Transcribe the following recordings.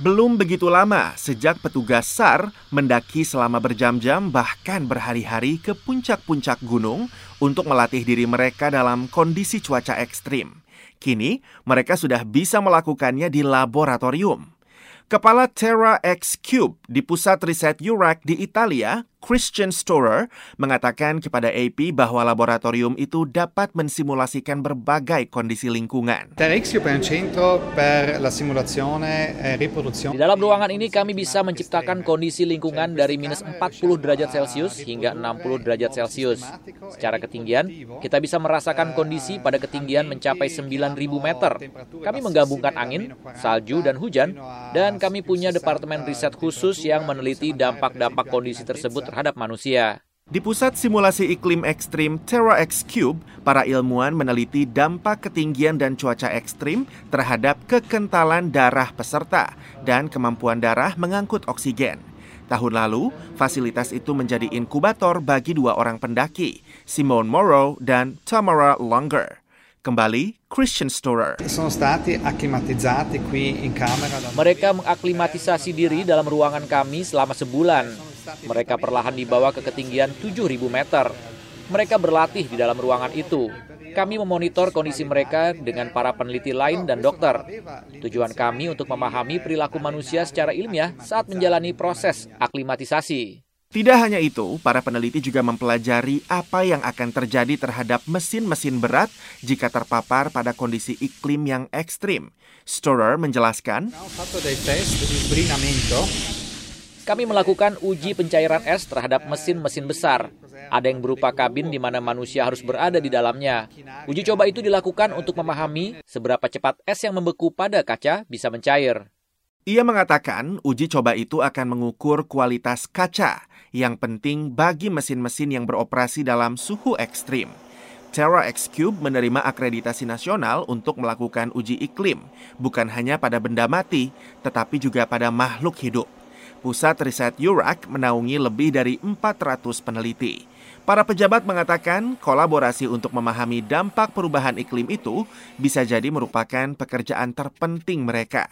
Belum begitu lama sejak petugas SAR mendaki selama berjam-jam bahkan berhari-hari ke puncak-puncak gunung untuk melatih diri mereka dalam kondisi cuaca ekstrim. Kini mereka sudah bisa melakukannya di laboratorium. Kepala Terra X Cube di pusat riset URAC di Italia, Christian Storer mengatakan kepada AP bahwa laboratorium itu dapat mensimulasikan berbagai kondisi lingkungan. Di dalam ruangan ini kami bisa menciptakan kondisi lingkungan dari minus 40 derajat Celcius hingga 60 derajat Celcius. Secara ketinggian, kita bisa merasakan kondisi pada ketinggian mencapai 9.000 meter. Kami menggabungkan angin, salju, dan hujan, dan kami punya departemen riset khusus yang meneliti dampak-dampak kondisi tersebut terhadap manusia. Di pusat simulasi iklim ekstrim Terra X Cube, para ilmuwan meneliti dampak ketinggian dan cuaca ekstrim terhadap kekentalan darah peserta dan kemampuan darah mengangkut oksigen. Tahun lalu, fasilitas itu menjadi inkubator bagi dua orang pendaki, Simone Morrow dan Tamara Longer. Kembali, Christian Storer. Mereka mengaklimatisasi diri dalam ruangan kami selama sebulan mereka perlahan dibawa ke ketinggian 7.000 meter. Mereka berlatih di dalam ruangan itu. Kami memonitor kondisi mereka dengan para peneliti lain dan dokter. Tujuan kami untuk memahami perilaku manusia secara ilmiah saat menjalani proses aklimatisasi. Tidak hanya itu, para peneliti juga mempelajari apa yang akan terjadi terhadap mesin-mesin berat jika terpapar pada kondisi iklim yang ekstrim. Storer menjelaskan, kami melakukan uji pencairan es terhadap mesin-mesin besar. Ada yang berupa kabin di mana manusia harus berada di dalamnya. Uji coba itu dilakukan untuk memahami seberapa cepat es yang membeku pada kaca bisa mencair. Ia mengatakan uji coba itu akan mengukur kualitas kaca yang penting bagi mesin-mesin yang beroperasi dalam suhu ekstrim. Terra X Cube menerima akreditasi nasional untuk melakukan uji iklim, bukan hanya pada benda mati, tetapi juga pada makhluk hidup. Pusat Riset URAC menaungi lebih dari 400 peneliti. Para pejabat mengatakan kolaborasi untuk memahami dampak perubahan iklim itu bisa jadi merupakan pekerjaan terpenting mereka.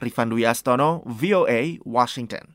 Rifan Dwi Astono, VOA, Washington.